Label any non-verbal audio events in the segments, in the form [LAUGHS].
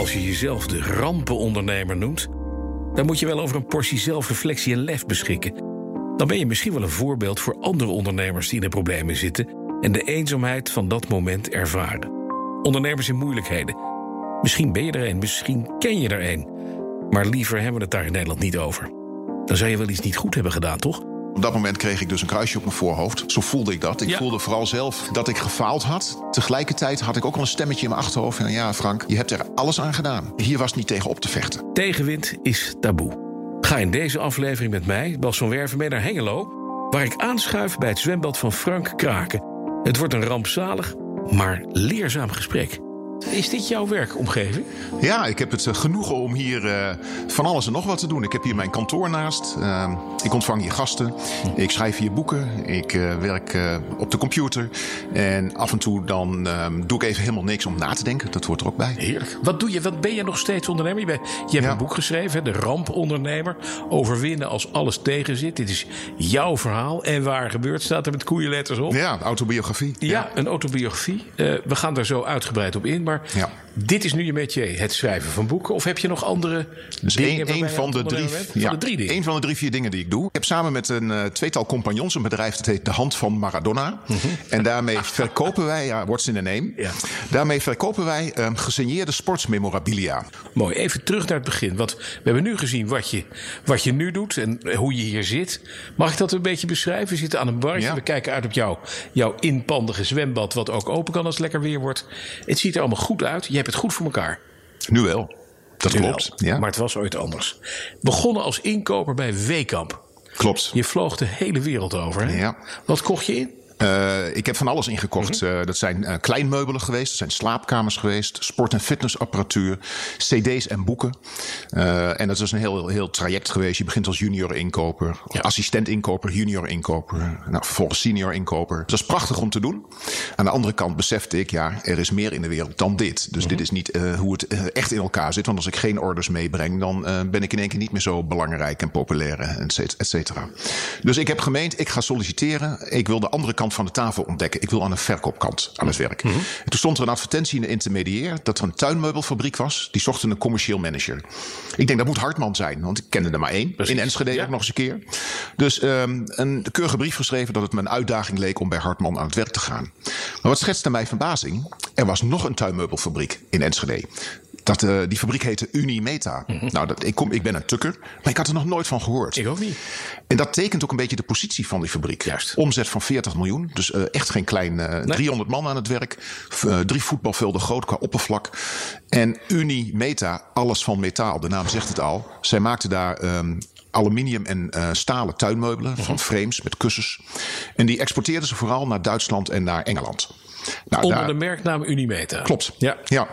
Als je jezelf de rampenondernemer noemt, dan moet je wel over een portie zelfreflectie en lef beschikken. Dan ben je misschien wel een voorbeeld voor andere ondernemers die in de problemen zitten en de eenzaamheid van dat moment ervaren. Ondernemers in moeilijkheden. Misschien ben je er een, misschien ken je er een. Maar liever hebben we het daar in Nederland niet over. Dan zou je wel iets niet goed hebben gedaan, toch? Op dat moment kreeg ik dus een kruisje op mijn voorhoofd. Zo voelde ik dat. Ik Ja. voelde vooral zelf dat ik gefaald had. Tegelijkertijd had ik ook al een stemmetje in mijn achterhoofd. Van ja, Frank, je hebt er alles aan gedaan. Hier was niet tegen op te vechten. Tegenwind is taboe. Ga in deze aflevering met mij, Bas van Werven, mee naar Hengelo... waar ik aanschuif bij het zwembad van Frank Kraken. Het wordt een rampzalig, maar leerzaam gesprek. Is dit jouw werkomgeving? Ja, ik heb het eh, genoegen om hier eh, van alles en nog wat te doen. Ik heb hier mijn kantoor naast. Ehm, ik ontvang hier gasten. Ik schrijf hier boeken. Ik eh, werk op de computer. En af en toe dan ehm, doe ik even helemaal niks om na te denken. Dat hoort er ook bij. Heerlijk. Wat doe je? Wat ben je nog steeds ondernemer? Je, bent- je hebt Ja. een boek geschreven, De Rampondernemer. Overwinnen als alles tegenzit. Dit is jouw verhaal. En waar gebeurt, staat er met koeienletters op. Ja, autobiografie. Ja, een autobiografie. We gaan daar zo uitgebreid op in. Maar Ja. dit is nu je métier, het schrijven van boeken. Of heb je nog andere Dus dingen? je van, de drie, ja, de drie dingen. één van de drie, vier dingen die ik doe. Ik heb samen met een eh, tweetal compagnons een bedrijf dat heet De Hand van Maradona. En daarmee [LAUGHS] verkopen wij, ja, what's in the name? Mhm. Ja. Daarmee verkopen wij ehm, gesigneerde sportsmemorabilia. Mooi, even terug naar het begin. Want we hebben nu gezien wat je, wat je nu doet en hoe je hier zit. Mag ik dat een beetje beschrijven? We zitten aan een barretje. Ja. We kijken uit op jou, jouw inpandige zwembad, wat ook open kan als het lekker weer wordt. Het ziet er allemaal goed uit. Je hebt het goed voor elkaar. Nu wel. Dat Nu klopt. wel. Ja, Maar het was ooit anders. Begonnen als inkoper bij Weekamp. klopt. Je vloog de hele wereld over. Hè? Ja. Wat kocht je in? Eh, ik heb van alles ingekocht. Mhm. Eh, dat zijn eh, kleinmeubelen geweest, dat zijn slaapkamers geweest, sport- en fitnessapparatuur, cd's en boeken. En dat is een heel, heel traject geweest. Je begint als junior inkoper, assistent inkoper, junior inkoper, nou, vervolgens senior inkoper. Dus dat is prachtig om te doen. Aan de andere kant besefte ik, ja, er is meer in de wereld dan dit. Dus Mhm. dit is niet hoe het echt in elkaar zit. Want als ik geen orders meebreng, dan ben ik in één keer niet meer zo belangrijk en populair, et cetera. Dus ik heb gemeend, ik ga solliciteren. Ik wil de andere kant van de tafel ontdekken. Ik wil aan de verkoopkant aan het werk. En toen stond er een advertentie in de intermediair dat er een tuinmeubelfabriek was. Die zochten een commercieel manager. Ik denk dat moet Hartman zijn, want ik kende er maar één. Precies. In Enschede Ja. ook nog eens een keer. Dus ehm, een keurige brief geschreven dat het me een uitdaging leek om bij Hartman aan het werk te gaan. Maar wat schetste mij verbazing? Er was nog een tuinmeubelfabriek in Enschede. Dat, eh, die fabriek heette Unimeta. Nou, dat, ik, kom, ik ben een tukker, maar ik had er nog nooit van gehoord. Ik ook niet. En dat tekent ook een beetje de positie van die fabriek. Juist. Omzet van 40 miljoen. Dus eh, echt geen klein. eh 300 man aan het werk. Eh, drie voetbalvelden groot qua oppervlak. En Unimeta, alles van metaal. De naam zegt het al. Zij maakten daar. ehm, Aluminium en eh, stalen tuinmeubelen van frames met kussens. En die exporteerden ze vooral naar Duitsland en naar Engeland. Nou, Onder daar- de merknaam Unimeta. Klopt. Ja. ja.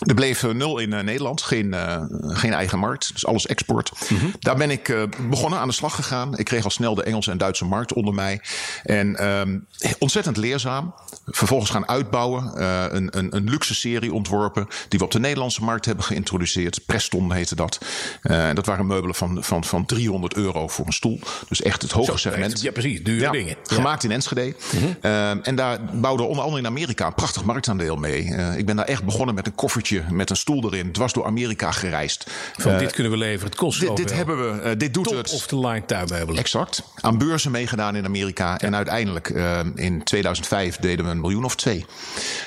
Er bleef eh, nul in eh, Nederland, geen, eh, geen eigen markt, dus alles export. Daar ben ik begonnen, aan de slag gegaan. Ik kreeg al snel de Engelse en Duitse markt onder mij. En ehm, ontzettend leerzaam. Vervolgens gaan uitbouwen. een, een, een luxe serie ontworpen, die we op de Nederlandse markt hebben geïntroduceerd. Preston heette dat. En dat waren meubelen van, van, van 300 euro voor een stoel. Dus echt het hoge segment. Ja, precies. Dure Ja, dingen. Ja. Gemaakt in Enschede. Ehm, en daar bouwde onder andere in Amerika een prachtig marktaandeel mee. Ik ben daar echt begonnen met een koffertje met een stoel erin. Dwars door Amerika gereisd. Van Eh, dit kunnen we leveren. Het kost dit, dit hebben we. eh, dit doet Top het. of the line tuinmeubelen. Exact. Aan beurzen meegedaan in Amerika. En uiteindelijk eh, in 2005 deden we een miljoen of twee.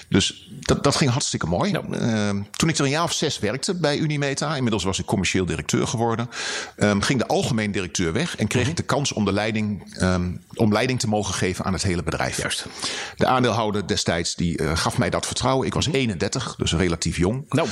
Dus dat, dat ging hartstikke mooi. Eh, toen ik er een jaar of zes werkte bij Unimeta. Inmiddels was ik commercieel directeur geworden. eh, ging de algemeen directeur weg. En kreeg ik de kans om, de leiding, eh, om leiding te mogen geven aan het hele bedrijf. Juist. De aandeelhouder destijds die, gaf mij dat vertrouwen. Ik was 31, dus relatief jong. Nou.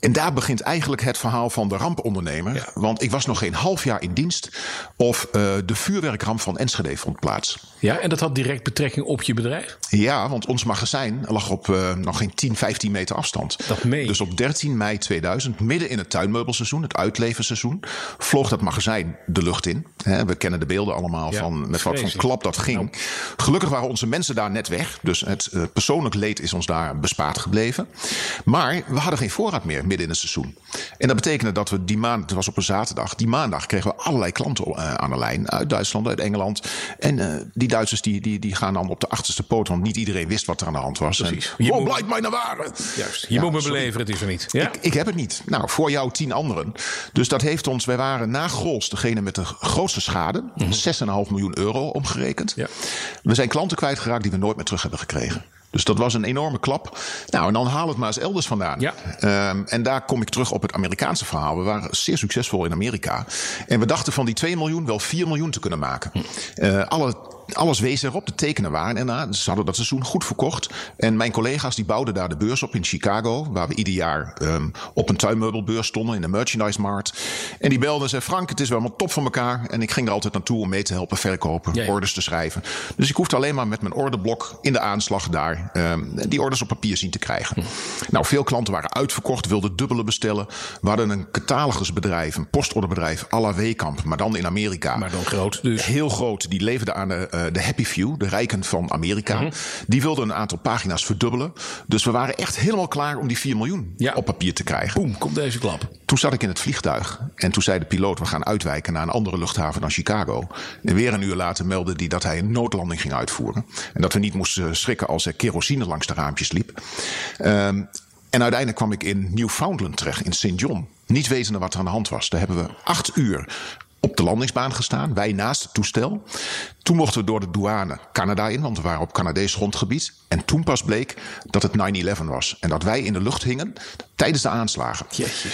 En daar begint eigenlijk het verhaal van de rampondernemer. Want ik was nog geen half jaar in dienst. Of eh, de vuurwerkramp van Enschede vond plaats. Ja, en dat had direct betrekking op je bedrijf? Ja, want ons magazijn lag op eh, nog geen 10, 15 meter afstand. Dat meen je. Dus op 13 mei 2000, midden in het tuinmeubelseizoen, het uitlevenseizoen, vloog dat magazijn de lucht in. We kennen de beelden allemaal Ja, van met wat voor klap dat ging. Gelukkig waren onze mensen daar net weg. Dus het eh, persoonlijk leed is ons daar bespaard gebleven. Maar we hadden geen voorraad meer midden in het seizoen. En dat betekende dat we die maand, het was op een zaterdag, die maandag kregen we allerlei klanten uh, aan de lijn. Uit Duitsland, uit Engeland. En uh, die Duitsers die, die, die gaan dan op de achterste poot, want niet iedereen wist wat er aan de hand was. Precies. En, oh, blijkt mij naar waren. Juist. Je ja, moet me beleveren, het is er niet. Ja? Ik, ik, heb het niet. Nou, voor jou tien anderen. Dus dat heeft ons, wij waren na Grols degene met de grootste schade. Mm -hmm. 6,5 miljoen euro omgerekend. Ja. We zijn klanten kwijtgeraakt die we nooit meer terug hebben gekregen. Dus dat was een enorme klap. Nou, en dan haal het maar eens elders vandaan. Ja. Um, en daar kom ik terug op het Amerikaanse verhaal. We waren zeer succesvol in Amerika. En we dachten van die 2 miljoen wel 4 miljoen te kunnen maken. Uh, alle alles wees erop, de tekenen waren erna. Ze hadden dat seizoen goed verkocht. En mijn collega's die bouwden daar de beurs op in Chicago. Waar we ieder jaar um, op een tuinmeubelbeurs stonden in de merchandise markt. En die belden en zei: Frank, het is wel allemaal top van elkaar. En ik ging er altijd naartoe om mee te helpen verkopen, ja, ja. orders te schrijven. Dus ik hoefde alleen maar met mijn orderblok in de aanslag daar um, die orders op papier zien te krijgen. Hm. Nou, veel klanten waren uitverkocht, wilden dubbele bestellen. We hadden een catalogusbedrijf, een postorderbedrijf, à la Wekamp, maar dan in Amerika. Maar dan groot dus. Heel groot. Die leefde aan de, uh, de Happy Few, de rijken van Amerika. Mm -hmm. Die wilden een aantal pagina's verdubbelen. Dus we waren echt helemaal klaar om die 4 miljoen ja. op papier te krijgen. Boom, komt deze klap. Toen zat ik in het vliegtuig en toen zei de piloot: we gaan uitwijken naar een andere luchthaven dan Chicago. En weer een uur later meldde hij dat hij een noodlanding ging uitvoeren. En dat we niet moesten schrikken als er kerosine langs de raampjes liep. Um, en uiteindelijk kwam ik in Newfoundland terecht, in St. John. Niet wetende wat er aan de hand was. Daar hebben we acht uur op de landingsbaan gestaan, wij naast het toestel. Toen mochten we door de douane Canada in, want we waren op Canadees grondgebied. En toen pas bleek dat het 9-11 was. En dat wij in de lucht hingen tijdens de aanslagen. Jeetje.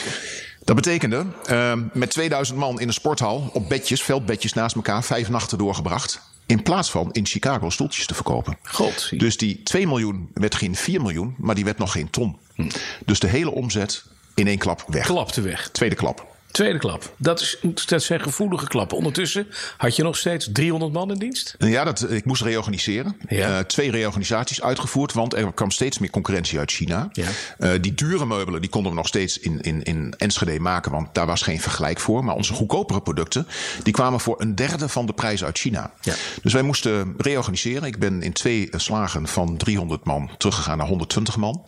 Dat betekende uh, met 2000 man in een sporthal op bedjes, veldbedjes naast elkaar, vijf nachten doorgebracht. In plaats van in Chicago stoeltjes te verkopen. God. Dus die 2 miljoen werd geen 4 miljoen, maar die werd nog geen ton. Hm. Dus de hele omzet in één klap weg. Klapte weg. Tweede klap. Tweede klap. Dat, is, dat zijn gevoelige klappen. Ondertussen had je nog steeds 300 man in dienst? Ja, dat, ik moest reorganiseren. Ja. Uh, twee reorganisaties uitgevoerd, want er kwam steeds meer concurrentie uit China. Ja. Uh, die dure meubelen die konden we nog steeds in, in, in Enschede maken, want daar was geen vergelijk voor. Maar onze goedkopere producten die kwamen voor een derde van de prijs uit China. Ja. Dus wij moesten reorganiseren. Ik ben in twee slagen van 300 man teruggegaan naar 120 man.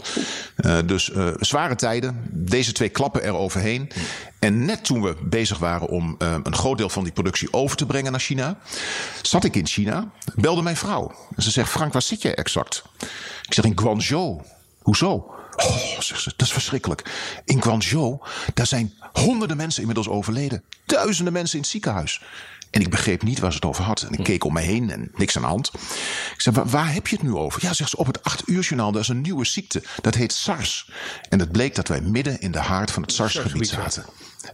Uh, dus zware tijden. Deze twee klappen er overheen. En net toen we bezig waren om uh, een groot deel van die productie over te brengen naar China, zat ik in China, belde mijn vrouw. En ze zegt: Frank, waar zit jij exact? Ik zeg: In Guangzhou. Hoezo? Oh, zegt ze, dat is verschrikkelijk. In Guangzhou, daar zijn honderden mensen inmiddels overleden. Duizenden mensen in het ziekenhuis. En ik begreep niet waar ze het over had. En ik keek om me heen en niks aan de hand. Ik zei, waar, heb je het nu over? Ja, zegt ze, op het 8 uur journaal, dat is een nieuwe ziekte. Dat heet SARS. En het bleek dat wij midden in de haard van het SARS-gebied zaten.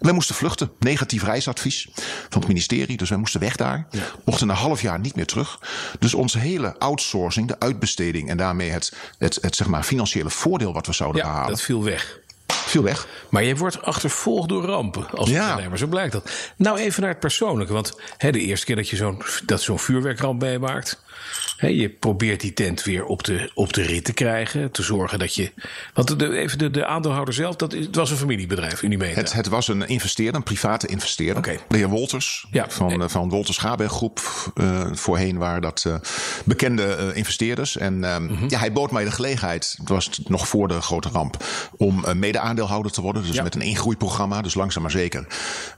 Wij moesten vluchten. Negatief reisadvies van het ministerie. Dus wij moesten weg daar. Ja. Mochten een half jaar niet meer terug. Dus onze hele outsourcing, de uitbesteding en daarmee het, het, het zeg maar, financiële voordeel wat we zouden ja, behalen. Dat viel weg. Viel weg. Maar je wordt achtervolgd door rampen als ja. ondernemer, zo blijkt dat. Nou, even naar het persoonlijke. Want hè, de eerste keer dat je zo'n zo'n vuurwerkramp meemaakt. Hè, je probeert die tent weer op de, op de rit te krijgen. Te zorgen dat je. Want de, even de, de aandeelhouder zelf, dat het was een familiebedrijf, Unimeda. Het, het was een investeerder, een private investeerder. Okay. De heer Wolters ja. van, nee. van Wolters Gaberg Groep. Uh, voorheen waren dat uh, bekende uh, investeerders. En mm -hmm. ja, hij bood mij de gelegenheid. Het was nog voor de grote ramp. Om mede-aandeelhouder te worden. Dus ja. met een ingroeiprogramma. Dus langzaam maar zeker.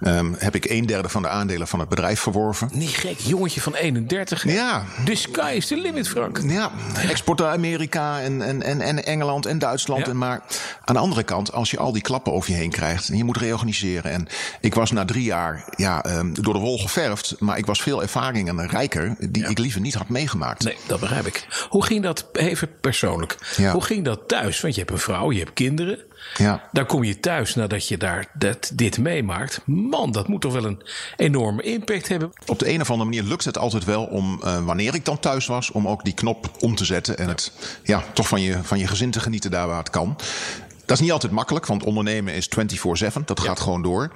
Um, heb ik een derde van de aandelen van het bedrijf verworven. Niet gek, jongetje van 31. Ja. De sky is the limit, Frank. Ja, export naar Amerika en, en, en, en Engeland en Duitsland. Ja. En maar aan de andere kant, als je al die klappen over je heen krijgt en je moet reorganiseren. En ik was na drie jaar ja, um, door de wol geverfd, maar ik was veel ervaring en rijker die ja. ik liever niet had meegemaakt. Nee, dat begrijp ik. Hoe ging dat even persoonlijk? Ja. Hoe ging dat thuis? Want je hebt een vrouw, je hebt kinderen. Ja. Dan kom je thuis nadat je daar dat, dit meemaakt. Man, dat moet toch wel een enorme impact hebben. Op de een of andere manier lukt het altijd wel om, uh, wanneer ik dan thuis was, om ook die knop om te zetten. En het ja, toch van je, van je gezin te genieten daar waar het kan. Dat is niet altijd makkelijk, want ondernemen is 24-7. Dat gaat ja. gewoon door.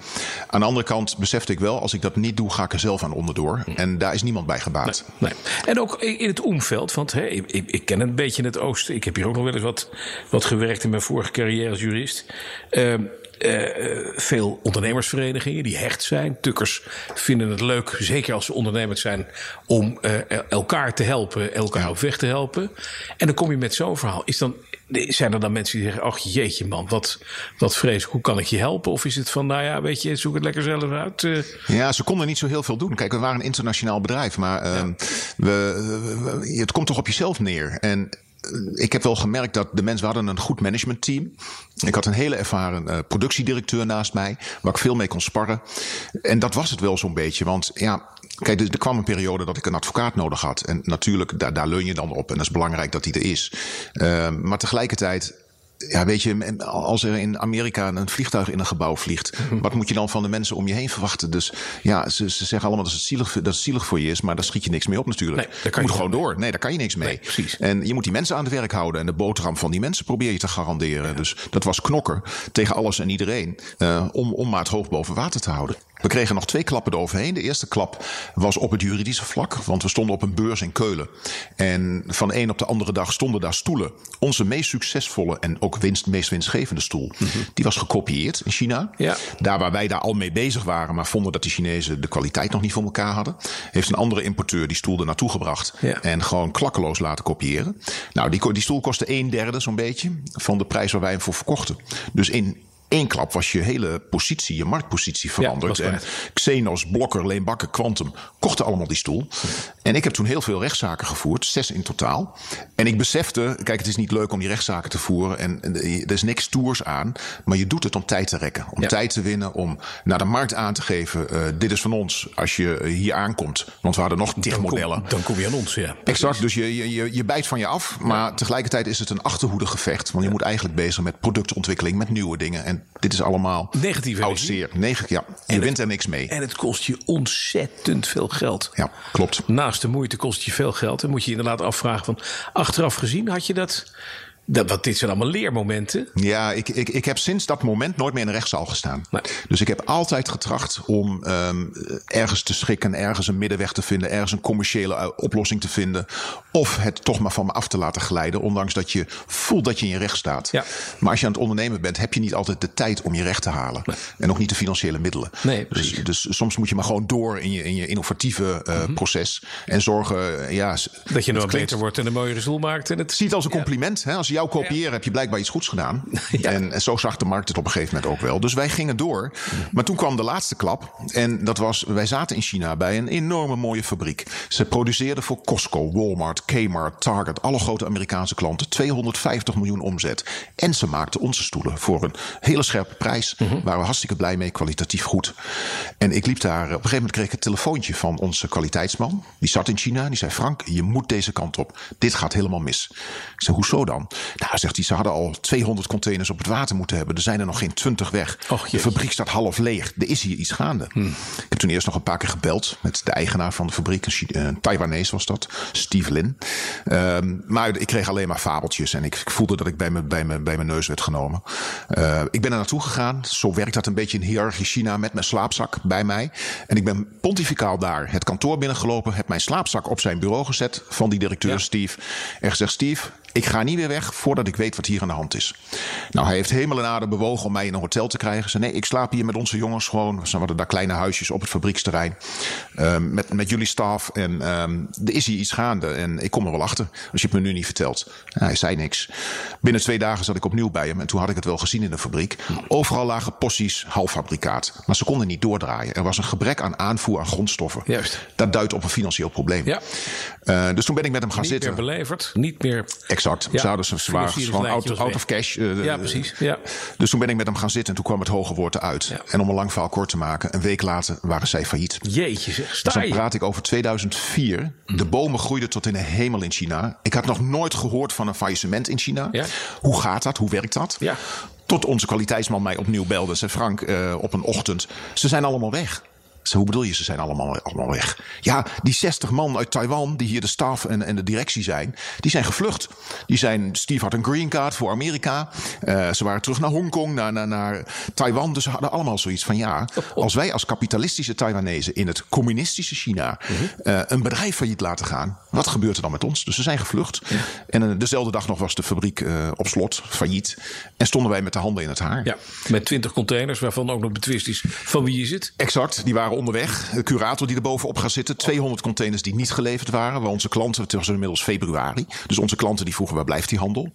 Aan de andere kant besefte ik wel, als ik dat niet doe, ga ik er zelf aan onderdoor. En daar is niemand bij gebaat. Nee, nee. En ook in het omveld, want hè, ik, ik, ken een beetje het oosten. Ik heb hier ook nog wel eens wat, wat gewerkt in mijn vorige carrière als jurist. Uh, uh, veel ondernemersverenigingen die hecht zijn. Tukkers vinden het leuk, zeker als ze ondernemers zijn, om uh, elkaar te helpen, elkaar op weg te helpen. En dan kom je met zo'n verhaal. Is dan, zijn er dan mensen die zeggen: Ach jeetje, man, wat, wat vreselijk, hoe kan ik je helpen? Of is het van, nou ja, weet je, zoek het lekker zelf uit? Uh... Ja, ze konden niet zo heel veel doen. Kijk, we waren een internationaal bedrijf, maar ja. Ehm, we, we, het komt toch op jezelf neer. En ik heb wel gemerkt dat de mensen, we hadden een goed managementteam. Ik had een hele ervaren uh, productiedirecteur naast mij, waar ik veel mee kon sparren. En dat was het wel zo'n beetje. Want ja, kijk, er, kwam een periode dat ik een advocaat nodig had. En natuurlijk, daar, daar leun je dan op. En dat is belangrijk dat die er is. Uh, maar tegelijkertijd ja, weet je, als er in Amerika een vliegtuig in een gebouw vliegt, [LAUGHS] wat moet je dan van de mensen om je heen verwachten? Dus ja, ze, ze zeggen allemaal dat het, zielig, dat het zielig voor je is, maar daar schiet je niks mee op natuurlijk. Nee, daar kan je moet gewoon door. Nee, daar kan je niks mee. Nee, precies. En je moet die mensen aan het werk houden en de boterham van die mensen probeer je te garanderen. Dus dat was knokken tegen alles en iedereen uh, om, om maar het hoofd boven water te houden. We kregen nog twee klappen eroverheen. De eerste klap was op het juridische vlak, want we stonden op een beurs in Keulen. En van de een op de andere dag stonden daar stoelen. Onze meest succesvolle en ook winst, meest winstgevende stoel, mm -hmm. die was gekopieerd in China. Ja. Daar waar wij daar al mee bezig waren, maar vonden dat de Chinezen de kwaliteit nog niet voor elkaar hadden, heeft een andere importeur die stoel er naartoe gebracht ja. en gewoon klakkeloos laten kopiëren. Nou, die, die stoel kostte een derde zo'n beetje van de prijs waar wij hem voor verkochten. Dus in één klap was je hele positie, je marktpositie veranderd. Ja, en Xenos, Blokker, Leenbakker, Quantum kochten allemaal die stoel. En ik heb toen heel veel rechtszaken gevoerd, zes in totaal. En ik besefte, kijk, het is niet leuk om die rechtszaken te voeren. En er is niks toers aan. Maar je doet het om tijd te rekken. Om ja. tijd te winnen, om naar de markt aan te geven. Uh, dit is van ons als je hier aankomt. Want we hadden nog tig modellen. dan kom je aan ons, ja. Exact, dus je, je, je bijt van je af. Maar tegelijkertijd is het een achterhoede gevecht. Want je moet eigenlijk bezig met productontwikkeling, met nieuwe dingen. En dit is allemaal negatief. Oud zeer. Neg ja, je en wint er niks mee. En het kost je ontzettend veel geld. Ja, klopt. Naast de moeite kost je veel geld. Dan moet je inderdaad afvragen van achteraf gezien had je dat dat, dat, dit zijn allemaal leermomenten. Ja, ik, ik, ik heb sinds dat moment nooit meer in een rechtszaal gestaan. Nee. Dus ik heb altijd getracht om um, ergens te schikken, ergens een middenweg te vinden, ergens een commerciële uh, oplossing te vinden. Of het toch maar van me af te laten glijden, ondanks dat je voelt dat je in je recht staat. Ja. Maar als je aan het ondernemen bent, heb je niet altijd de tijd om je recht te halen. Nee. En ook niet de financiële middelen. Nee, dus, dus, soms moet je maar gewoon door in je, in je innovatieve uh, mm -hmm. proces. En zorgen, ja. Dat je nog beter wordt en een mooiere stoel maakt. En het ziet als een compliment. Ja. Hè? Als je jou kopiëren, heb je blijkbaar iets goeds gedaan. [LAUGHS] Ja. En, en, zo zag de markt het op een gegeven moment ook wel. Dus wij gingen door. Maar toen kwam de laatste klap. En dat was, wij zaten in China bij een enorme mooie fabriek. Ze produceerden voor Costco, Walmart, Kmart, Target, alle grote Amerikaanse klanten 250 miljoen omzet. En ze maakten onze stoelen voor een hele scherpe prijs. Mm -hmm. Waren we hartstikke blij mee, kwalitatief goed. En ik liep daar, op een gegeven moment kreeg ik een telefoontje van onze kwaliteitsman. Die zat in China. Die zei: Frank, je moet deze kant op. Dit gaat helemaal mis. Ik zei: Hoezo dan? Nou, zegt hij, ze hadden al 200 containers op het water moeten hebben. Er zijn er nog geen 20 weg. Och, de fabriek staat half leeg. Er is hier iets gaande. Hmm. Ik heb toen eerst nog een paar keer gebeld met de eigenaar van de fabriek. Een Taiwanese was dat, Steve Lin. Um, maar ik kreeg alleen maar fabeltjes. En ik, ik voelde dat ik bij, me, bij, bij mijn neus werd genomen. Uh, ik ben er naartoe gegaan. Zo werkt dat een beetje in hiërarchie China met mijn slaapzak bij mij. En ik ben pontificaal daar het kantoor binnengelopen. Heb mijn slaapzak op zijn bureau gezet van die directeur ja. Steve. En gezegd, Steve, ik ga niet weer weg voordat ik weet wat hier aan de hand is. Nou, hij heeft hemel en aarde bewogen om mij in een hotel te krijgen. Zei, nee, ik slaap hier met onze jongens gewoon. We hadden daar kleine huisjes op het fabrieksterrein. Um, met, met jullie staf. En um, er is hier iets gaande. En ik kom er wel achter. Als je het me nu niet vertelt. Hij zei niks. Binnen twee dagen zat ik opnieuw bij hem. En toen had ik het wel gezien in de fabriek. Overal lagen porties halffabrikaat. Maar ze konden niet doordraaien. Er was een gebrek aan aanvoer aan grondstoffen. Juist. Dat duidt op een financieel probleem. Ja. Uh, dus toen ben ik met hem gaan niet zitten. Niet meer beleverd. Niet meer... Exact. Ja. Zouden ze zwaar gewoon out, out of cash. Uh, ja, precies. Ja. Dus toen ben ik met hem gaan zitten en toen kwam het hoge woord eruit. Ja. En om een lang verhaal kort te maken, een week later waren zij failliet. Jeetje zeg, sta dus dan praat ik over 2004. Mm. De bomen groeiden tot in de hemel in China. Ik had nog nooit gehoord van een faillissement in China. Ja. Hoe gaat dat? Hoe werkt dat? Ja. Tot onze kwaliteitsman mij opnieuw belde. Zei Frank uh, op een ochtend, ze zijn allemaal weg. Zei, hoe bedoel je, ze zijn allemaal, allemaal weg? Ja, die 60 man uit Taiwan, die hier de staf en, en de directie zijn, die zijn gevlucht. Die zijn, Steve had een green card voor Amerika. Uh, ze waren terug naar Hongkong, naar, naar, naar Taiwan. Dus ze hadden allemaal zoiets van, ja, [LAUGHS] als wij als kapitalistische Taiwanese in het communistische China uh, een bedrijf failliet laten gaan, wat gebeurt er dan met ons? Dus ze zijn gevlucht. En uh, dezelfde dag nog was de fabriek op slot, failliet. En stonden wij met de handen in het haar. Ja, met 20 containers, waarvan ook nog betwist is van wie is het? Exact, die waren onderweg. De curator die er bovenop gaat zitten. 200 containers die niet geleverd waren. Waar onze klanten, het was inmiddels februari. Dus onze klanten die vroegen waar blijft die handel?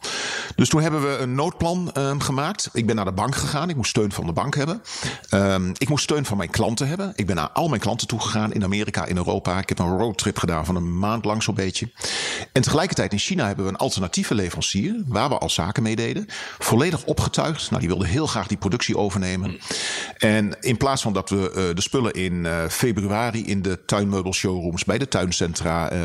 Dus toen hebben we een noodplan um, gemaakt. Ik ben naar de bank gegaan. Ik moest steun van de bank hebben. Um, ik moest steun van mijn klanten hebben. Ik ben naar al mijn klanten toe gegaan in Amerika, in Europa. Ik heb een roadtrip gedaan van een maand lang zo'n beetje. En tegelijkertijd in China hebben we een alternatieve leverancier. Waar we al zaken mee deden. Volledig opgetuigd. Nou, die wilde heel graag die productie overnemen. En in plaats van dat we uh, de spullen in uh, februari in de tuinmeubelshowrooms, bij de tuincentra, uh,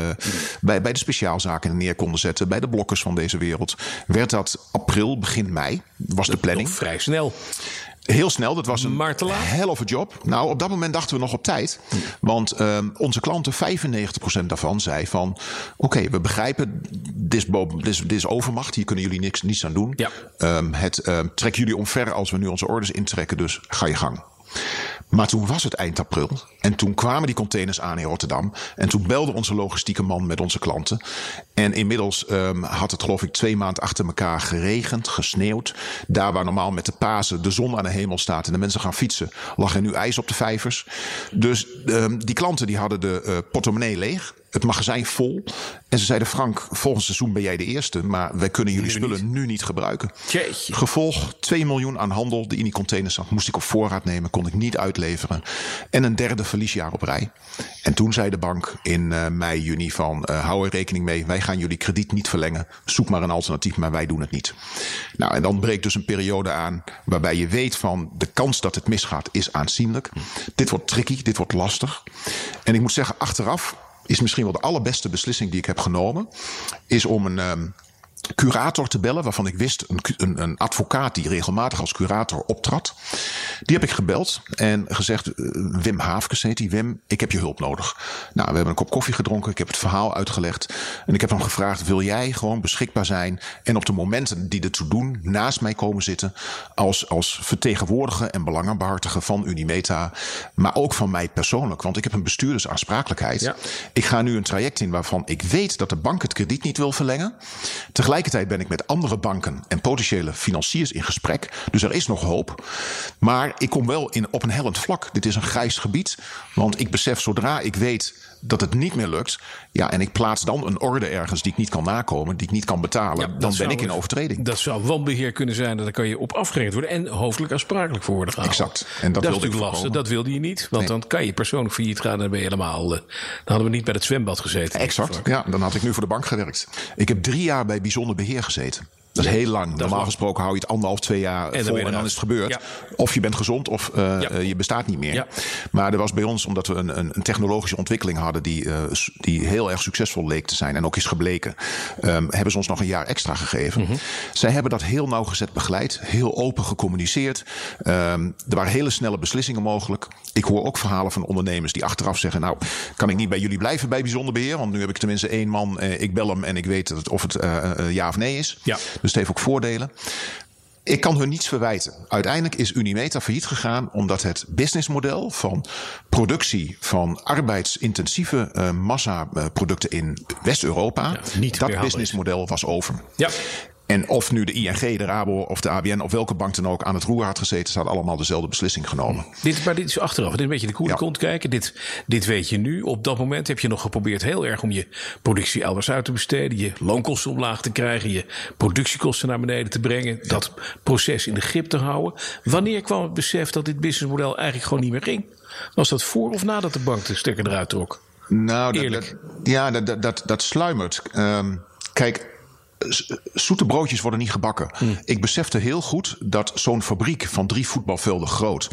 bij, bij de speciaalzaken neer konden zetten, bij de blokkers van deze wereld, werd dat april, begin mei, was de planning. Vrij snel. Heel snel, dat was een Martelaar. hell of a job. Nou, op dat moment dachten we nog op tijd. Want um, onze klanten, 95% daarvan, zei van... oké, okay, we begrijpen, dit is, overmacht. Hier kunnen jullie niks, niets aan doen. Ja. Um, het um, trek jullie omver als we nu onze orders intrekken. Dus ga je gang. Maar toen was het eind april. En toen kwamen die containers aan in Rotterdam. En toen belde onze logistieke man met onze klanten. En inmiddels um, had het geloof ik twee maanden achter elkaar geregend, gesneeuwd. Daar waar normaal met de Pasen de zon aan de hemel staat en de mensen gaan fietsen, lag er nu ijs op de vijvers. Dus um, die klanten die hadden de uh, portemonnee leeg het magazijn vol. En ze zeiden: Frank, volgend seizoen ben jij de eerste. Maar wij kunnen jullie Nu spullen niet. nu niet gebruiken. Jeetje. Gevolg 2 miljoen aan handel die in die containers zat. Moest ik op voorraad nemen, kon ik niet uitleveren. En een derde verliesjaar op rij. En toen zei de bank in uh, mei, juni van... Uh, hou er rekening mee, wij gaan jullie krediet niet verlengen. Zoek maar een alternatief, maar wij doen het niet. Nou, en dan breekt dus een periode aan... waarbij je weet van de kans dat het misgaat is aanzienlijk. Dit wordt tricky, dit wordt lastig. En ik moet zeggen, achteraf is misschien wel de allerbeste beslissing die ik heb genomen. Is om een um, curator te bellen, waarvan ik wist, een, een, een, advocaat die regelmatig als curator optrad. Die heb ik gebeld en gezegd, uh, Wim Haafkes heet die. Wim, ik heb je hulp nodig. Nou, we hebben een kop koffie gedronken, ik heb het verhaal uitgelegd. En ik heb hem gevraagd, wil jij gewoon beschikbaar zijn en op de momenten die ertoe doen, naast mij komen zitten als, als vertegenwoordiger en belangenbehartiger van Unimeta, maar ook van mij persoonlijk, want ik heb een bestuurdersaansprakelijkheid. Ja. Ik ga nu een traject in waarvan ik weet dat de bank het krediet niet wil verlengen. Tegelijkertijd ben ik met andere banken en potentiële financiers in gesprek. Dus er is nog hoop. Maar ik kom wel in, op een hellend vlak. Dit is een grijs gebied. Want ik besef zodra ik weet dat het niet meer lukt. Ja, en ik plaats dan een orde ergens die ik niet kan nakomen, die ik niet kan betalen. Ja, dan ben ik in overtreding. Dat zou wanbeheer kunnen zijn. Daar kan je op afgerekend worden. En hoofdelijk aansprakelijk voor worden gehouden. Exact. En dat is wilde ik natuurlijk lastig. Dat wilde je niet. Want Nee. dan kan je persoonlijk failliet gaan. En dan ben je helemaal... eh, dan hadden we niet bij het zwembad gezeten. Exact. Ja, dan had ik nu voor de bank gewerkt. Ik heb drie jaar bij bijzonder beheer gezeten. Dat is heel lang. Normaal gesproken hou je het anderhalf, twee jaar dan vol en dan is het gebeurd. Ja. Of je bent gezond of uh, Ja. uh, je bestaat niet meer. Ja. Maar er was bij ons, omdat we een, een, technologische ontwikkeling hadden die, uh, s- die heel erg succesvol leek te zijn en ook is gebleken, um, hebben ze ons nog een jaar extra gegeven. Mhm. Zij hebben dat heel nauwgezet begeleid, heel open gecommuniceerd. Um, er waren hele snelle beslissingen mogelijk. Ik hoor ook verhalen van ondernemers die achteraf zeggen: Nou, kan ik niet bij jullie blijven bij bijzonder beheer? Want nu heb ik tenminste één man. eh, ik bel hem en ik weet of het eh, eh, ja of nee is. Ja. Dus het heeft ook voordelen. Ik kan hun niets verwijten. Uiteindelijk is Unimeta failliet gegaan omdat het businessmodel van productie van arbeidsintensieve uh, massaproducten in West-Europa, Ja, dat businessmodel was over. Ja. En of nu de ING, de Rabo of de ABN of welke bank dan ook aan het roer had gezeten, ze hadden allemaal dezelfde beslissing genomen. Dit, maar dit is achteraf. Dit is een beetje de koele Ja. kont kijken. Dit, dit weet je nu. Op dat moment heb je nog geprobeerd heel erg om je productie elders uit te besteden. Je loonkosten omlaag te krijgen. Je productiekosten naar beneden te brengen. Dat proces in de grip te houden. Wanneer kwam het besef dat dit businessmodel eigenlijk gewoon niet meer ging? Was dat voor of nadat de bank de stekker eruit trok? Nou, dat, Eerlijk. dat- ja, dat, dat, dat, dat sluimert. Ehm, kijk, zoete broodjes worden niet gebakken. Ik besefte heel goed dat zo'n fabriek van drie voetbalvelden groot,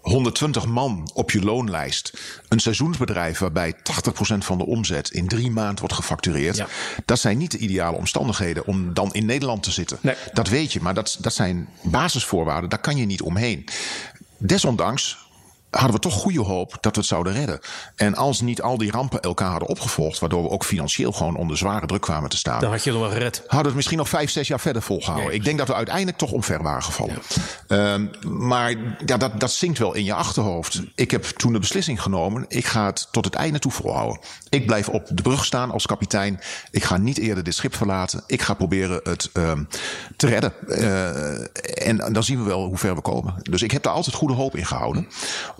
120 man op je loonlijst, een seizoensbedrijf waarbij 80% van de omzet in drie maanden wordt gefactureerd, Ja. dat zijn niet de ideale omstandigheden om dan in Nederland te zitten. Nee. Dat weet je, maar dat, dat zijn basisvoorwaarden, daar kan je niet omheen. Desondanks hadden we toch goede hoop dat we het zouden redden. En als niet al die rampen elkaar hadden opgevolgd, waardoor we ook financieel gewoon onder zware druk kwamen te staan. Dan had je nog wel gered. Hadden we het misschien nog vijf, zes jaar verder volgehouden. Ik denk dat we uiteindelijk toch omver waren gevallen. Ehm, maar ja, dat, dat zinkt wel in je achterhoofd. Ik heb toen de beslissing genomen, ik ga het tot het einde toe volhouden. Ik blijf op de brug staan als kapitein. Ik ga niet eerder dit schip verlaten. Ik ga proberen het ehm, te redden. Uh, en dan zien we wel hoe ver we komen. Dus ik heb daar altijd goede hoop in gehouden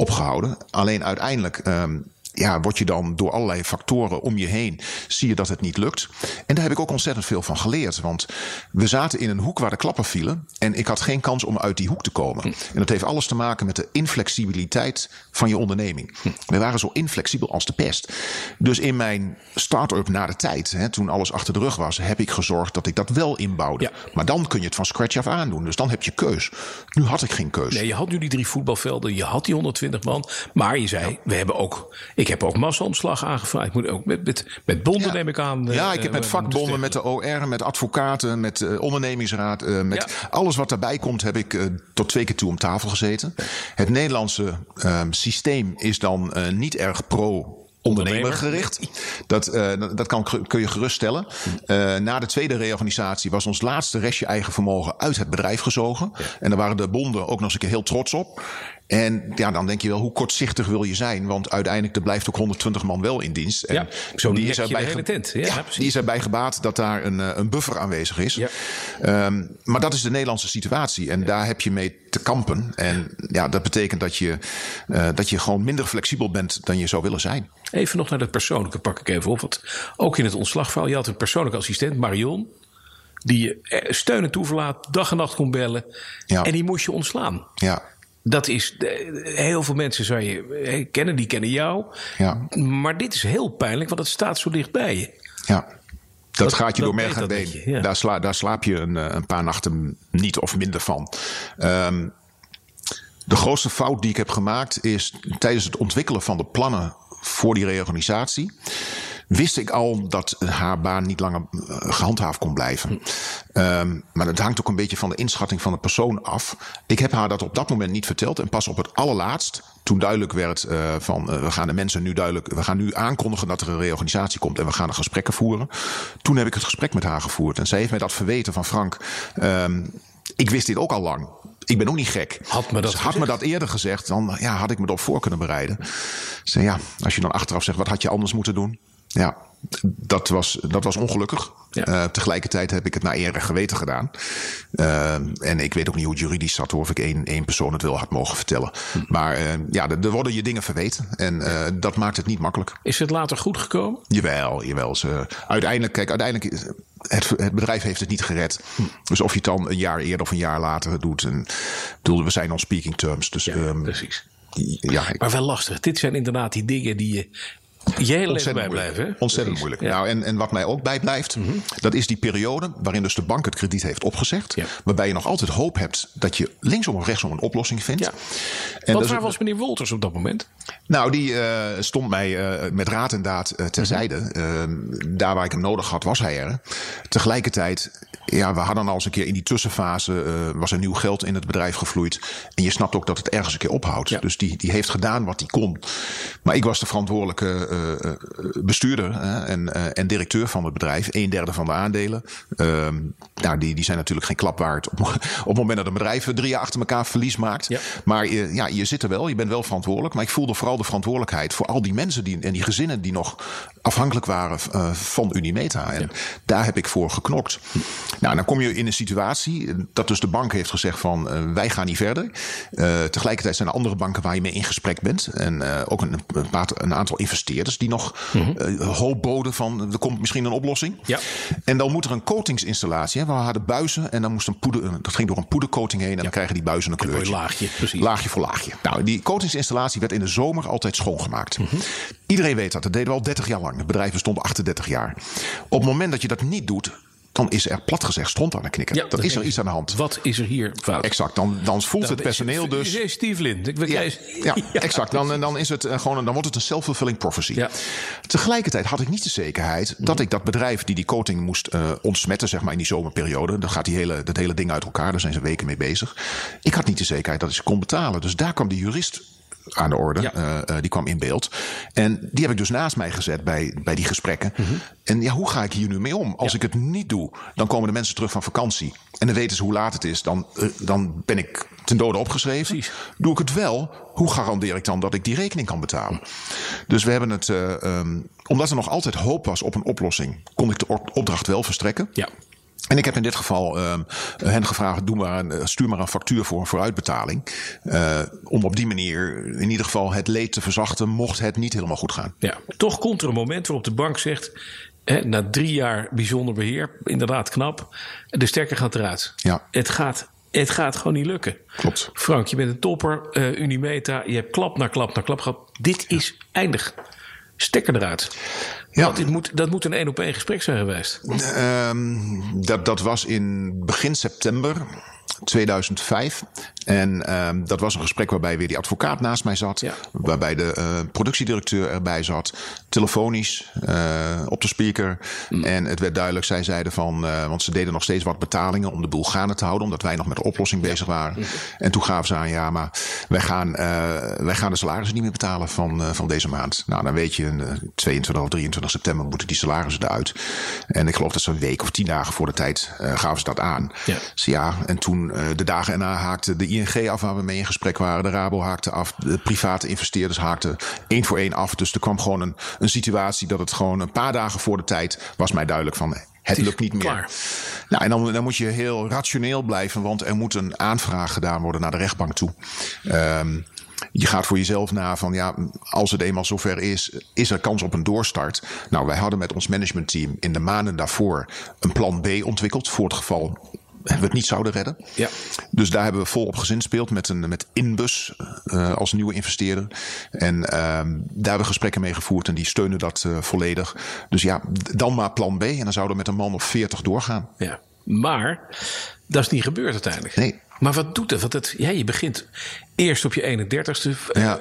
opgehouden. Alleen uiteindelijk um, ja, word je dan door allerlei factoren om je heen, zie je dat het niet lukt. En daar heb ik ook ontzettend veel van geleerd. Want we zaten in een hoek waar de klappen vielen. En ik had geen kans om uit die hoek te komen. En dat heeft alles te maken met de inflexibiliteit van je onderneming. We waren zo inflexibel als de pest. Dus in mijn start-up na de tijd, hè, toen alles achter de rug was, heb ik gezorgd dat ik dat wel inbouwde. Maar dan kun je het van scratch af aandoen. Dus dan heb je keus. Nu had ik geen keus. Nee, je had nu die drie voetbalvelden, je had die 120 man. Maar je zei, we hebben ook. Ik heb ook massaomslag aangevraagd. Ik moet ook met, met, met bonden neem ik aan. Ja, ik heb met eh, vakbonden, met de OR, met advocaten, met ondernemingsraad. Met alles wat daarbij komt, heb ik tot twee keer toe om tafel gezeten. Het Nederlandse ehm, systeem is dan niet erg pro ondernemergericht. Dat, uh, dat kan, kun je geruststellen. Uh, na de tweede reorganisatie was ons laatste restje eigen vermogen uit het bedrijf gezogen. En daar waren de bonden ook nog eens een keer heel trots op. En ja, dan denk je wel, hoe kortzichtig wil je zijn? Want uiteindelijk, er blijft ook 120 man wel in dienst. En ja, zo die is erbij tent. Ja, ja, die is erbij gebaat dat daar een, eh, een buffer aanwezig is. Ja. Um, maar dat is de Nederlandse situatie. En daar heb je mee te kampen. En ja, dat betekent dat je, uh, dat je gewoon minder flexibel bent dan je zou willen zijn. Even nog naar dat persoonlijke pak ik even op. Want ook in het ontslagverhaal, je had een persoonlijke assistent, Marion. Die je eh, steun en toeverlaat, dag en nacht kon bellen. Ja. En die moest je ontslaan. Ja dat is, heel veel mensen zou je kennen, die kennen jou. Ja. Maar dit is heel pijnlijk, want het staat zo dichtbij je. Ja. Dat, gaat je door merg en been. Daar, sla, daar, slaap je een, een, paar nachten niet of minder van. Um, de grootste fout die ik heb gemaakt is tijdens het ontwikkelen van de plannen voor die reorganisatie wist ik al dat haar baan niet langer eh, gehandhaafd kon blijven. Um, maar dat hangt ook een beetje van de inschatting van de persoon af. Ik heb haar dat op dat moment niet verteld. En pas op het allerlaatst, toen duidelijk werd uh, van uh, we gaan de mensen nu duidelijk, we gaan nu aankondigen dat er een reorganisatie komt en we gaan er gesprekken voeren. Toen heb ik het gesprek met haar gevoerd. En zij heeft mij dat verweten van Frank. Um, ik wist dit ook al lang. Ik ben ook niet gek. Had me dat, dus had me dat eerder gezegd, dan ja, had ik me erop voor kunnen bereiden. Dus ja, als je dan achteraf zegt, wat had je anders moeten doen? Ja, dat was, dat was ongelukkig. Ja. Uh, tegelijkertijd heb ik het naar eer en geweten gedaan. Uh, en ik weet ook niet hoe het juridisch zat, of ik één, één persoon het wel had mogen vertellen. Hm. Maar uh, ja, er, worden je dingen verweten. En dat maakt het niet makkelijk. Is het later goed gekomen? Jawel, jawel. Ze, uiteindelijk, kijk, uiteindelijk. Het, het, bedrijf heeft het niet gered. Hm. Dus of je het dan een jaar eerder of een jaar later doet. En, bedoel, we zijn on speaking terms. Dus, ja, um, precies. Ja, maar wel lastig. Dit zijn inderdaad die dingen die je je hele leven bijblijven. Ontzettend moeilijk. Nou, en, en wat mij ook bijblijft, mm dat is die periode waarin dus de bank het krediet heeft opgezegd. Waarbij je nog altijd hoop hebt dat je linksom of rechtsom een oplossing vindt. Ja. En Wat waar was meneer Wolters op dat moment? Nou, die uh, stond mij uh, met raad en daad uh, terzijde. Mm daar waar ik hem nodig had, was hij er. Tegelijkertijd, ja, we hadden al eens een keer in die tussenfase, was er nieuw geld in het bedrijf gevloeid. En je snapt ook dat het ergens een keer ophoudt. Ja. Dus die, die heeft gedaan wat hij kon. Maar ik was de verantwoordelijke uh, bestuurder uh, en, en directeur van het bedrijf. Een derde van de aandelen. Ehm, nou, die, die zijn natuurlijk geen klap waard op, [LAUGHS] op het moment dat een bedrijf drie jaar achter elkaar verlies maakt. Ja. Maar ja, je zit er wel, je bent wel verantwoordelijk. Maar ik voelde vooral de verantwoordelijkheid voor al die mensen die, en die gezinnen die nog afhankelijk waren van Unimeta. En daar heb ik voor geknokt. Nou, dan kom je in een situatie dat dus de bank heeft gezegd van wij gaan niet verder. tegelijkertijd zijn er andere banken waar je mee in gesprek bent. En ook een, een, een aantal investeerders die nog mm hoop boden van er komt misschien een oplossing. Ja. En dan moet er een coatingsinstallatie. Hè, we hadden buizen en dan moest een poeder, dat ging door een poedercoating heen en dan krijgen die buizen een kleurtje. laagje, precies. Laagje voor laagje. Nou, die coatingsinstallatie werd in de zomer altijd schoongemaakt. Mm Iedereen weet dat. Dat deden we al 30 jaar lang. Het bedrijf bestond 38 jaar. Op het moment dat je dat niet doet, dan is er plat gezegd stond aan de knikker. Ja, dan is er iets aan de hand. Wat is er hier fout? Exact. Dan, dan voelt het personeel dus. Steve Lind. Ik ja, [LAUGHS] ja, exact. Dan, dan, is het eh, gewoon, dan wordt het een self-fulfilling prophecy. Ja. Tegelijkertijd had ik niet de zekerheid dat ik dat bedrijf die die coating moest uh, ontsmetten, zeg maar in die zomerperiode. Dan gaat die hele, dat hele ding uit elkaar. Daar zijn ze weken mee bezig. Ik had niet de zekerheid dat ik ze kon betalen. Dus daar kwam die jurist aan de orde. die kwam in beeld. En die heb ik dus naast mij gezet bij, bij die gesprekken. Mhm. En ja, hoe ga ik hier nu mee om? Als ik het niet doe, dan komen de mensen terug van vakantie. En dan weten ze hoe laat het is. Dan, dan ben ik ten dode opgeschreven. Doe ik het wel, hoe garandeer ik dan dat ik die rekening kan betalen? Dus we hebben het, um, omdat er nog altijd hoop was op een oplossing, kon ik de opdracht wel verstrekken. Ja. En ik heb in dit geval uh, hen gevraagd: doe maar een, eh, stuur maar een factuur voor een vooruitbetaling. Uh, om op die manier in ieder geval het leed te verzachten, mocht het niet helemaal goed gaan. Ja, toch komt er een moment waarop de bank zegt: hè, na drie jaar bijzonder beheer, inderdaad knap, de sterker gaat eruit. Ja. Het gaat het gaat gewoon niet lukken. Klopt. Frank, je bent een topper. Uh, Unimeta, je hebt klap na klap na klap gehad. Dit is eindig. Stekker eruit. Ja. dit moet, dat moet een één op één gesprek zijn geweest. Uh, dat, dat was in begin september 2005. En um, dat was een gesprek waarbij weer die advocaat naast mij zat. Waarbij de uh, productiedirecteur erbij zat. Telefonisch uh, op de speaker. Mm. En het werd duidelijk, zij zeiden van... Uh, want ze deden nog steeds wat betalingen om de boel gaande te houden. Omdat wij nog met de oplossing bezig waren. Mm. En toen gaven ze aan, ja, maar wij gaan, wij gaan de salarissen niet meer betalen van, van deze maand. Nou, dan weet je, 22 of 23 september moeten die salarissen eruit. En ik geloof dat ze een week of tien dagen voor de tijd gaven ze dat aan. Ja. Dus ja, en toen de dagen erna haakte de ING af waar we mee in gesprek waren. De Rabo haakte af. De private investeerders haakten één voor één af. Dus er kwam gewoon een, een situatie dat het gewoon een paar dagen voor de tijd was mij duidelijk van het lukt niet meer. Nou, en dan, dan moet je heel rationeel blijven, want er moet een aanvraag gedaan worden naar de rechtbank toe. Um, je gaat voor jezelf na van ja, als het eenmaal zover is, is er kans op een doorstart. Nou, wij hadden met ons managementteam in de maanden daarvoor een plan B ontwikkeld voor het geval we het niet zouden redden. Ja. Dus daar hebben we vol op gezinspeeld met, een, met Inbus uh, als nieuwe investeerder. En uh, daar hebben we gesprekken mee gevoerd en die steunen dat uh, volledig. Dus ja, dan maar plan B en dan zouden we met een man of 40 doorgaan. Ja. Maar dat is niet gebeurd uiteindelijk. Nee. Maar wat doet het? Want het, ja, je begint eerst op je 31ste. Ja.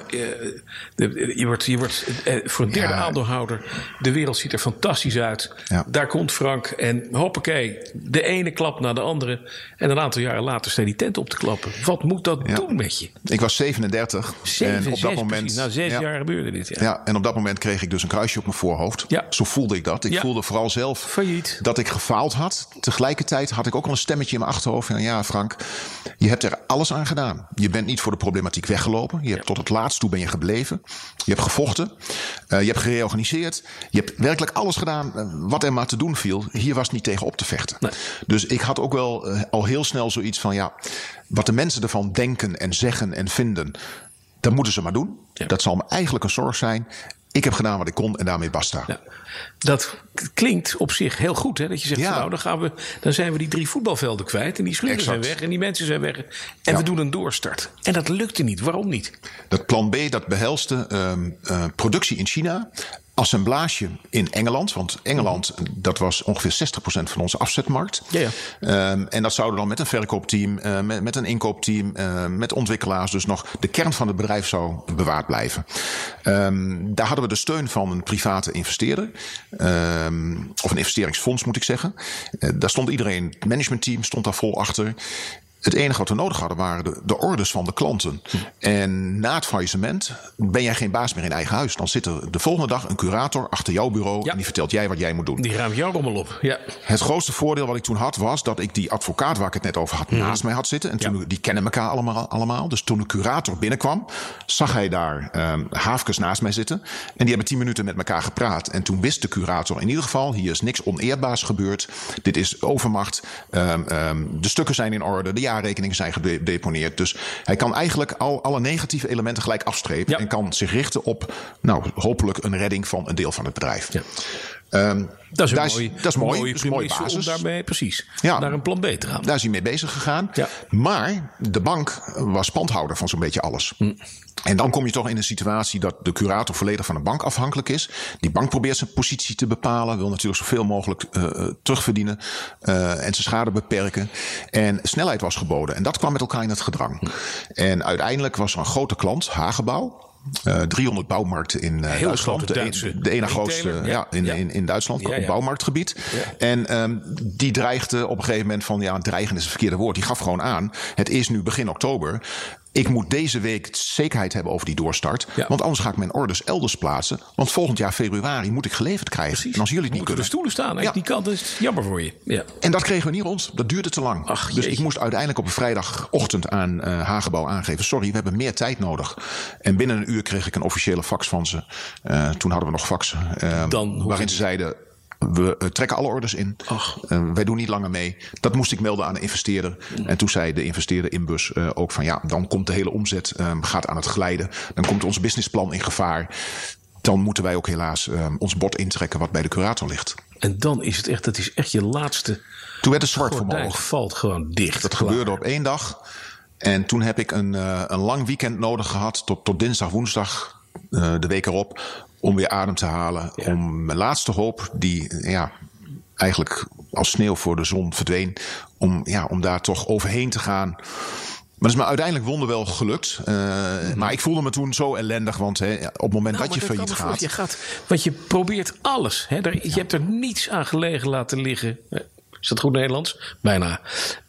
je wordt, je wordt voor een derde ja. aandeelhouder. De wereld ziet er fantastisch uit. Ja. Daar komt Frank. En hoppakee, de ene klap na de andere. En een aantal jaren later staat die tent op te klappen. Wat moet dat doen met je? Ik was 37. en op dat moment. Na zes jaar gebeurde dit. Ja. en op dat moment kreeg ik dus een kruisje op mijn voorhoofd. Ja. Zo voelde ik dat. Ik voelde vooral zelf Failliet. dat ik gefaald had. Tegelijkertijd had ik ook al een stemmetje in mijn achterhoofd. Van, ja, Frank, je hebt er alles aan gedaan. Je bent niet voor de problematiek weggelopen. Je hebt tot het laatst toe ben je gebleven. Je hebt gevochten. Uh, je hebt gereorganiseerd. Je hebt werkelijk alles gedaan uh, wat er maar te doen viel. Hier was niet tegen op te vechten. Nee. Dus ik had ook wel uh, al heel snel zoiets van ja, wat de mensen ervan denken en zeggen en vinden, dat moeten ze maar doen. Ja. Dat zal me eigenlijk een zorg zijn. Ik heb gedaan wat ik kon en daarmee basta. Ja. Dat klinkt op zich heel goed. Hè? Dat je zegt, Ja. van, nou, dan, gaan we, dan zijn we die drie voetbalvelden kwijt. En die schuren zijn weg. En die mensen zijn weg. En Ja. we doen een doorstart. En dat lukte niet. Waarom niet? Dat plan B dat behelste ehm, eh, productie in China. Assemblage in Engeland. Want Engeland, dat was ongeveer 60% van onze afzetmarkt. Ja, ja. Ehm, en dat zouden dan met een verkoopteam, eh, met, met een inkoopteam, eh, met ontwikkelaars. Dus nog de kern van het bedrijf zou bewaard blijven. Ehm, daar hadden we de steun van een private investeerder. Ehm, of een investeringsfonds moet ik zeggen. Eh, daar stond iedereen, het managementteam stond daar vol achter. Het enige wat we nodig hadden waren de, de orders van de klanten. En na het faillissement ben jij geen baas meer in eigen huis. Dan zit er de volgende dag een curator achter jouw bureau. Ja. En die vertelt jij wat jij moet doen. Die ruimt jou allemaal op. Ja. Het grootste voordeel wat ik toen had was dat ik die advocaat waar ik het net over had naast mij had zitten. En toen, die kennen elkaar allemaal, allemaal. Dus toen de curator binnenkwam, zag hij daar um, Haafkes naast mij zitten. En die hebben tien minuten met elkaar gepraat. En toen wist de curator in ieder geval, hier is niks oneerbaars gebeurd. Dit is overmacht. Um, um, de stukken zijn in orde. De jaarrekeningen zijn gedeponeerd. Dus hij kan eigenlijk al alle negatieve elementen gelijk afstrepen. Ja. En kan zich richten op, nou, hopelijk een redding van een deel van het bedrijf. Ja. Ehm, Dat is een daar mooie, dat is mooi. mooie basis. om daarmee precies Ja. naar een plan B te gaan. Daar is hij mee bezig gegaan. Ja. Maar de bank was pandhouder van zo'n beetje alles. Hm. En dan kom je toch in een situatie dat de curator volledig van de bank afhankelijk is. Die bank probeert zijn positie te bepalen. Wil natuurlijk zoveel mogelijk uh, terugverdienen. Uh, en zijn schade beperken. En snelheid was geboden. En dat kwam met elkaar in het gedrang. Hm. En uiteindelijk was er een grote klant, Hagebouw. Uh, 300 bouwmarkten in uh, Heel Duitsland. De, een- de ene grootste ja. ja, in, Ja. In, in Duitsland, Ja, bouwmarktgebied. En um, die dreigde op een gegeven moment van, ja, dreigen is het verkeerde woord. Die gaf gewoon aan, het is nu begin oktober. Ik moet deze week zekerheid hebben over die doorstart. Ja. Want anders ga ik mijn orders elders plaatsen. Want volgend jaar februari moet ik geleverd krijgen. Precies. En als jullie het niet Moeten kunnen. de stoelen staan. Aan Ja. die kant is jammer voor je. Ja. En dat kregen we niet rond. Dat duurde te lang. Ach, dus jeetje. ik moest uiteindelijk op een vrijdagochtend aan eh Hagebouw aangeven. Sorry, we hebben meer tijd nodig. En binnen een uur kreeg ik een officiële fax van ze. Eh, toen hadden we nog faxen. Dan hoef waarin ze zeiden. We eh, trekken alle orders in. Eh, wij doen niet langer mee. Dat moest ik melden aan de investeerder. En toen zei de investeerder Inbus eh ook van ja, dan komt de hele omzet eh, gaat aan het glijden. Dan komt ons businessplan in gevaar. Dan moeten wij ook helaas eh, ons bord intrekken wat bij de curator ligt. En dan is het echt, dat is echt je laatste Toen werd het zwart voor mijn valt gewoon dicht. Dat gebeurde op één dag. En toen heb ik een, een lang weekend nodig gehad, tot, tot dinsdag, woensdag, de week erop, om weer adem te halen. Ja. Om mijn laatste hoop, die eh, ja, eigenlijk als sneeuw voor de zon verdween, om, ja, om daar toch overheen te gaan. Maar dat is me uiteindelijk wonderwel gelukt. Eh, Maar ik voelde me toen zo ellendig, want hè, op het moment Nou, dat je failliet gaat. Je gaat. Want je probeert alles. Hè? Daar, Je hebt er niets aan gelegen laten liggen. Is dat goed Nederlands? Bijna.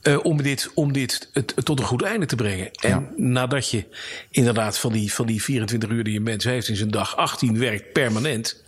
Eh, om dit, om dit het, het tot een goed einde te brengen. En Ja. nadat je inderdaad van die, van die 24 uur die een mens heeft in zijn dag 18 werkt permanent.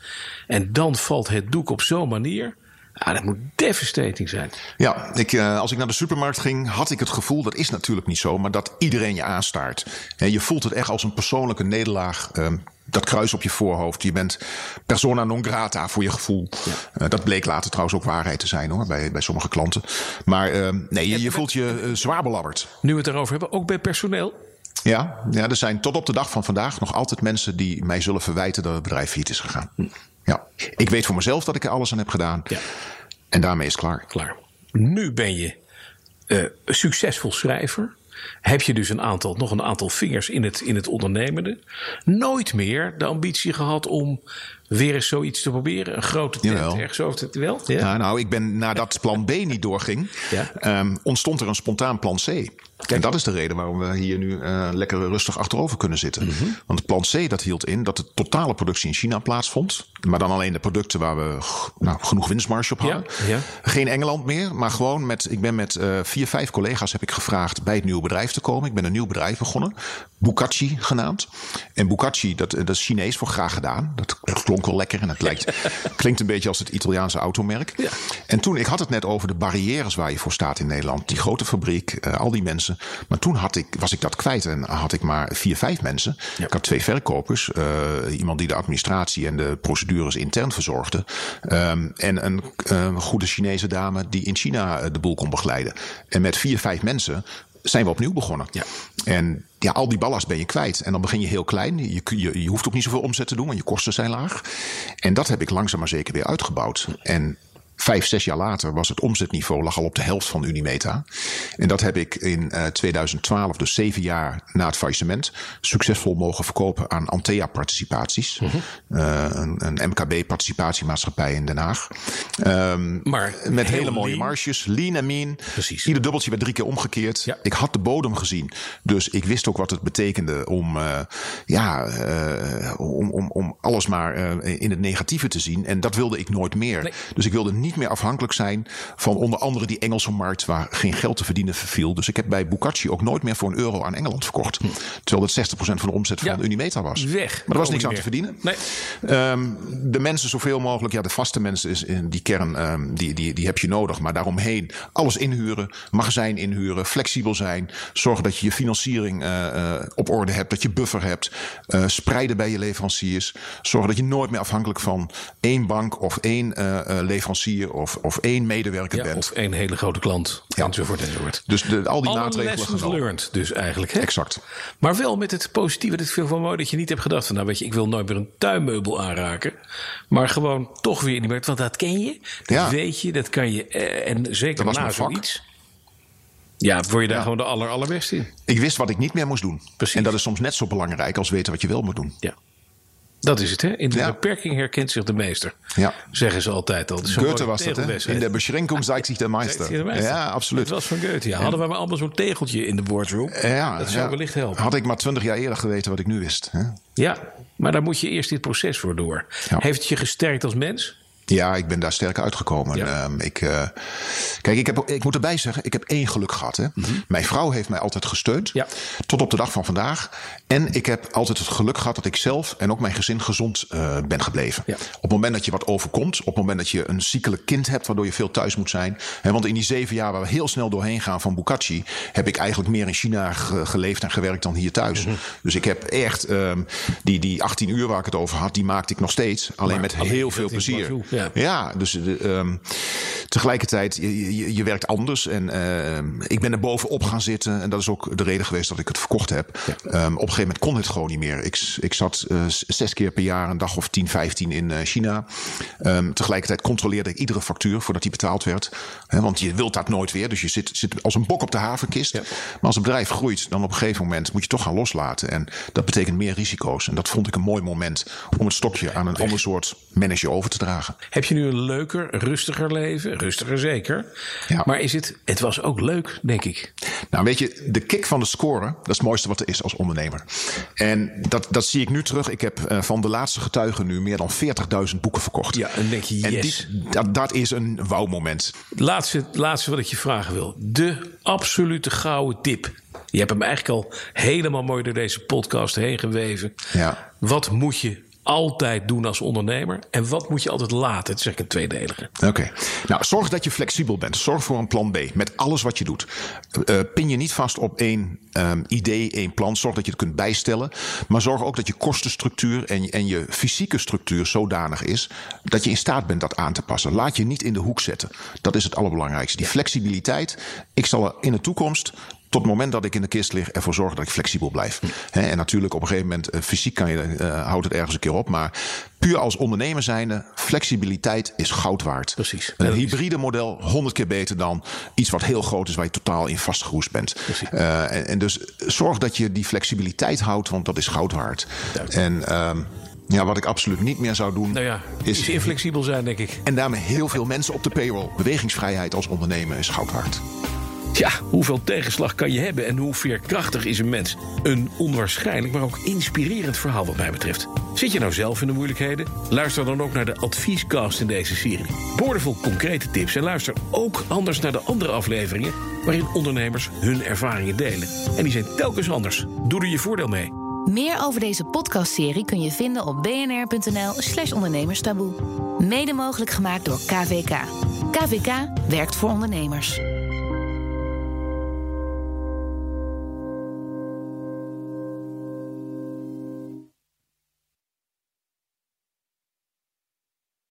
En dan valt het doek op zo'n manier. Ja, dat moet devastating zijn. Ja, ik, eh, als ik naar de supermarkt ging, had ik het gevoel, dat is natuurlijk niet zo, maar dat iedereen je aanstaart. En je voelt het echt als een persoonlijke nederlaag. ehm, dat kruis op je voorhoofd. Je bent persona non grata voor je gevoel. Eh, dat bleek later trouwens ook waarheid te zijn hoor, bij, bij sommige klanten. Maar ehm, nee, je, je voelt je eh, zwaar belabberd. Nu we het erover hebben, ook bij personeel. Ja, ja, er zijn tot op de dag van vandaag nog altijd mensen die mij zullen verwijten dat het bedrijf failliet is gegaan. Ja, ik weet voor mezelf dat ik er alles aan heb gedaan. Ja. En daarmee is het klaar. Klaar. Nu ben je eh, een succesvol schrijver. Heb je dus een aantal, nog een aantal vingers in het, in het ondernemende. Nooit meer de ambitie gehad om weer eens zoiets te proberen. Een grote tent Jawel. ergens over te... Wel? Ja? Ja, nou, ik ben nadat plan B niet doorging, [LAUGHS] Ja. ehm, ontstond er een spontaan plan C. En dat is de reden waarom we hier nu eh, lekker rustig achterover kunnen zitten. Mhm. Want plan C dat hield in dat de totale productie in China plaatsvond. Maar dan alleen de producten waar we nou, genoeg winstmarge op hadden. Ja, ja. Geen Engeland meer, maar gewoon met. Ik ben met eh, vier, vijf collega's heb ik gevraagd bij het nieuwe bedrijf te komen. Ik ben een nieuw bedrijf begonnen, Bukachi genaamd. En Bukachi, dat, dat is Chinees voor graag gedaan. Dat klonk lekker en het lijkt, [LAUGHS] klinkt een beetje als het Italiaanse automerk. Ja. En toen, ik had het net over de barrières waar je voor staat in Nederland. Die grote fabriek, eh, al die mensen. Maar toen had ik, was ik dat kwijt en had ik maar vier, vijf mensen. Ik had twee verkopers. eh, iemand die de administratie en de procedures intern verzorgde. ehm, en een goede Chinese dame die in China eh, de boel kon begeleiden. En met vier, vijf mensen zijn we opnieuw begonnen. Ja. En ja, al die ballast ben je kwijt. En dan begin je heel klein. Je, je, je hoeft ook niet zoveel omzet te doen, want je kosten zijn laag. En dat heb ik langzaam maar zeker weer uitgebouwd. En vijf, zes jaar later was het omzetniveau lag al op de helft van Unimeta. En dat heb ik in eh, 2012, dus zeven jaar na het faillissement, succesvol mogen verkopen aan Antea Participaties. Mhm. Eh, een, een MKB-participatiemaatschappij in Den Haag. Ehm, Maar met hele mooie lean. marges, lean en mean. Precies. Ieder dubbeltje werd drie keer omgekeerd. Ja. Ik had de bodem gezien. Dus ik wist ook wat het betekende om, eh, ja, eh, om, om, om alles maar eh, in het negatieve te zien. En dat wilde ik nooit meer. Nee. Dus ik wilde niet meer afhankelijk zijn van onder andere die Engelse markt waar geen geld te verdienen viel. Dus ik heb bij Bucacci ook nooit meer voor een euro aan Engeland verkocht. Terwijl het 60% van de omzet van Hm. Ja. Unimeta was. Weg. Maar er was niks Ook aan niet te verdienen. Nee. Ehm, de mensen zoveel mogelijk, ja, de vaste mensen is in die kern, ehm, die, die, die heb je nodig. Maar daaromheen alles inhuren, magazijn inhuren, flexibel zijn. Zorgen dat je je financiering eh, eh, op orde hebt, dat je buffer hebt. eh, spreiden bij je leveranciers. Zorgen dat je nooit meer afhankelijk van één bank of één eh, leverancier of, of één medewerker Ja, bent. of één hele grote klant. Ja. Enzovoort enzovoort. Dus de, al die Alle maatregelen lessons genomen. learned dus eigenlijk. Hè? Exact. Maar wel met het positieve. Dat ik wel mooi dat je niet hebt gedacht van... nou weet je, ik wil nooit meer een tuinmeubel aanraken. Maar gewoon toch weer in die markt. Want dat ken je. Dat Ja. weet je. Dat kan je. eh, En zeker na mijn vak. zoiets. Ja, word je daar Ja. gewoon de aller, allerbeste in. Ik wist wat ik niet meer moest doen. Precies. En dat is soms net zo belangrijk als weten wat je wel moet doen. Ja. Dat is het, hè? In de Ja. beperking herkent zich de meester. Ja. Zeggen ze altijd al. Goethe was dat, hè? In de beschränkung zeigt zich de meester. Ja, absoluut. Het was van Goethe. Ja. Hadden we maar allemaal zo'n tegeltje in de boardroom. Ja, dat zou ja. wellicht helpen. Had ik maar twintig jaar eerder geweten wat ik nu wist. Hè? Ja, maar daar moet je eerst dit proces voor door. Heeft het je gesterkt als mens? Ja, ik ben daar sterk uitgekomen. Ja. Ehm, ik, eh, kijk, ik, heb, ik moet erbij zeggen, ik heb één geluk gehad. Hè. Mijn vrouw heeft mij altijd gesteund. Mhm. Ja. Tot op de dag van vandaag. En ik heb altijd het geluk gehad dat ik zelf en ook mijn gezin gezond eh, ben gebleven. Ja. Op het moment dat je wat overkomt, op het moment dat je een ziekelijk kind hebt, waardoor je veel thuis moet zijn. Hè, want in die zeven jaar waar we heel snel doorheen gaan van Bukatsi, heb ik eigenlijk meer in China ge- geleefd en gewerkt dan hier thuis. Mhm. Dus ik heb echt ehm, die, die 18 uur waar ik het over had, die maakte ik nog steeds. Alleen Maar met alleen heel veel plezier. Ja. Ja, dus de, ehm, tegelijkertijd, je, je, je werkt anders. En ehm, ik ben er bovenop gaan zitten. En dat is ook de reden geweest dat ik het verkocht heb. Ehm, op een gegeven moment kon het gewoon niet meer. Ik, ik zat eh, zes keer per jaar, een dag of 10, 15 in eh, China. Tegelijkertijd controleerde ik iedere factuur voordat die betaald werd. Want je wilt dat nooit weer. Dus je zit, zit als een bok op de havenkist. Ja. Maar als een bedrijf groeit, dan op een gegeven moment moet je toch gaan loslaten. En dat betekent meer risico's. En dat vond ik een mooi moment om het stokje aan een ander soort manager over te dragen. Heb je nu een leuker, rustiger leven? Rustiger zeker. Ja. Maar is het, het was ook leuk, denk ik. Nou, weet je, de kick van de scoren, dat is het mooiste wat er is als ondernemer. En dat, dat zie ik nu terug. Ik heb eh, van de laatste getuigen nu meer dan 40.000 boeken verkocht. Ja, en denk je, En yes. die, dat, dat is een wauw-moment. Laatste, laatste wat ik je vragen wil. De absolute gouden tip. Je hebt hem eigenlijk al helemaal mooi door deze podcast heen geweven. Ja. Wat moet je altijd doen als ondernemer? En wat moet je altijd laten? Het is eigenlijk een tweedelige. Oké. Nou, zorg dat je flexibel bent. Zorg voor een plan B met alles wat je doet. Eh, pin je niet vast op één ehm, idee, één plan. Zorg dat je het kunt bijstellen. Maar zorg ook dat je kostenstructuur en, en je fysieke structuur zodanig is dat je in staat bent dat aan te passen. Laat je niet in de hoek zetten. Dat is het allerbelangrijkste. Die flexibiliteit. Ik zal er in de toekomst tot het moment dat ik in de kist lig ervoor zorgen dat ik flexibel blijf. Hè, en natuurlijk op een gegeven moment, eh, fysiek kan je, eh, houdt het ergens een keer op. Maar puur als ondernemer zijnde, flexibiliteit is goud waard. Precies. Een is- hybride model, honderd keer beter dan iets wat heel groot is waar je totaal in vastgeroest bent. Eh, en, en dus zorg dat je die flexibiliteit houdt, want dat is goud waard. Duidelijk. En ehm, ja, wat ik absoluut niet meer zou doen, Nou ja, is inflexibel zijn, denk ik. en daarmee heel veel mensen op de payroll. Bewegingsvrijheid als ondernemer is goud waard. Ja, hoeveel tegenslag kan je hebben en hoe veerkrachtig is een mens? Een onwaarschijnlijk, maar ook inspirerend verhaal wat mij betreft. Zit je nou zelf in de moeilijkheden? Luister dan ook naar de adviescast in deze serie. Boordevol concrete tips en luister ook anders naar de andere afleveringen... waarin ondernemers hun ervaringen delen. En die zijn telkens anders. Doe er je voordeel mee. Meer over deze podcastserie kun je vinden op bnr.nl slash ondernemerstaboe. Mede mogelijk gemaakt door KVK. KVK werkt voor ondernemers.